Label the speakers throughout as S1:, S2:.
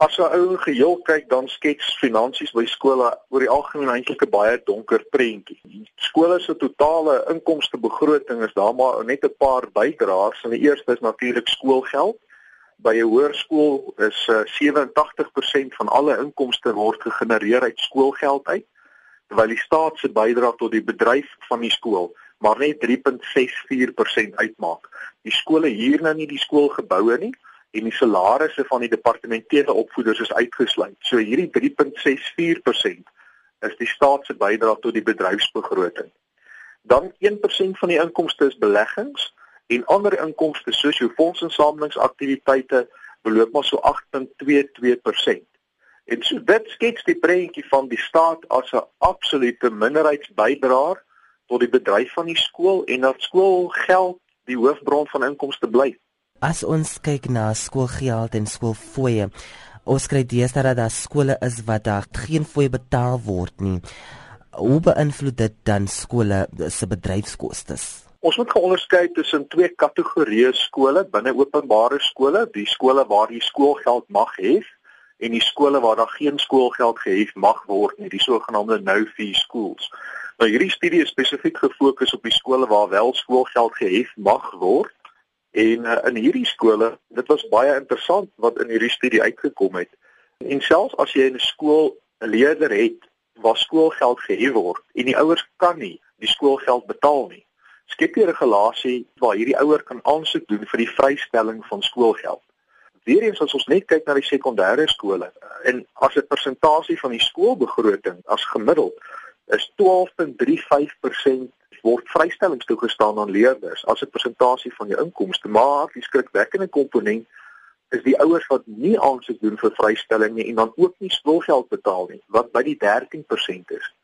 S1: As 'n ou geheel kyk, dan skets finansies by skole oor die algemeen eintlik 'n baie donker prentjie. Skole se totale inkomstebegroting is daar maar net 'n paar bydraers. En die eerste is natuurlik skoolgeld. By 'n hoërskool is uh, 87% van alle inkomste word gegenereer uit skoolgeld uit, terwyl die staat se bydrae tot die bedryf van die skool maar net 3.64% uitmaak. Die skole huur nou nie die skoolgeboue nie en die salarisse van die departementele opvoeders is uitgesluit. So hierdie 3.64% is die staat se bydrae tot die bedryfsbegroting. Dan 1% van die inkomste is beleggings en ander inkomste soos jou fondsinsamelingsaktiwiteite beloop maar so 8.22%. En so dit skets die prentjie van die staat as 'n absolute minderheidsbydraer tot die bedryf van die skool en dat skoolgeld die hoofbron van inkomste bly.
S2: As ons kyk na skoolgeld en skoolfooie, ons kry deesdae dat daar skole is wat daar geen fooie betaal word nie. Hoe beïnvloed dit dan skole se bedryfskoste?
S1: Ons moet geonderskei tussen twee kategorieë skole binne openbare skole, die skole waar jy skoolgeld mag hê en die skole waar daar geen skoolgeld gehef mag word nie, die sogenaamde no-fee schools. Nou hierdie studie is spesifiek gefokus op die skole waar wel skoolgeld gehef mag word. En uh, in hierdie skole, dit was baie interessant wat in hierdie studie uitgekom het. En selfs as jy in 'n skool 'n leerder het waar skoolgeld gehef word en die ouers kan nie die skoolgeld betaal nie, skep jy 'n regulasie waar hierdie ouer kan aansoek doen vir die vrystelling van skoolgeld. Weereens as ons net kyk na die sekondêre skole en as 'n persentasie van die skoolbegroting as gemiddeld is 12.35% word vrystellings toegestaan aan leerders as 'n persentasie van jou inkomste, maar die skrikwekkende komponent is die ouers wat nie aansoek doen vir vrystelling nie en dan ook nie skoolgeld betaal nie, wat by die 13% is.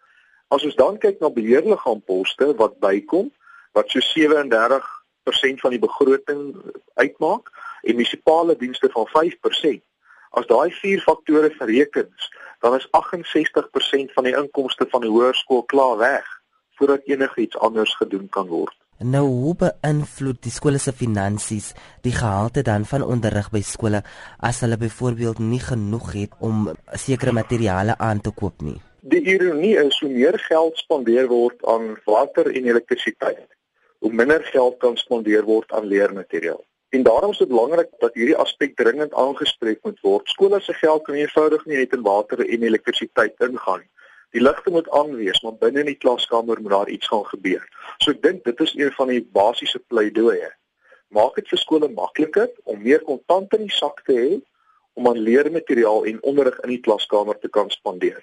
S1: As ons dan kyk na beheerliggaamposte wat bykom, wat so 37% van die begroting uitmaak en munisipale dienste van 5%. As daai vier faktore bereken is, dan is 68% van die inkomste van die hoërskool klaar weg voordat enigiets anders gedoen kan word.
S2: Nou hoe beïnvloed die skole se finansies die gehalte dan van onderrig by skole as hulle byvoorbeeld nie genoeg het om sekere materiale aan te koop nie?
S1: Die ironie is hoe meer geld spandeer word aan water en elektrisiteit, hoe minder geld kan spandeer word aan leermateriaal. En daarom is dit belangrik dat hierdie aspek dringend aangespreek moet word. Skole se geld kan eenvoudig nie net in water en elektrisiteit ingaan nie. Die ligte moet aan wees, maar binne in die klaskamer moet daar iets gaan gebeur. So ek dink dit is een van die basiese pleidooie. Maak dit vir skole makliker om meer kontant in die sak te hê om aan leermateriaal en onderrig in die klaskamer te kan spandeer.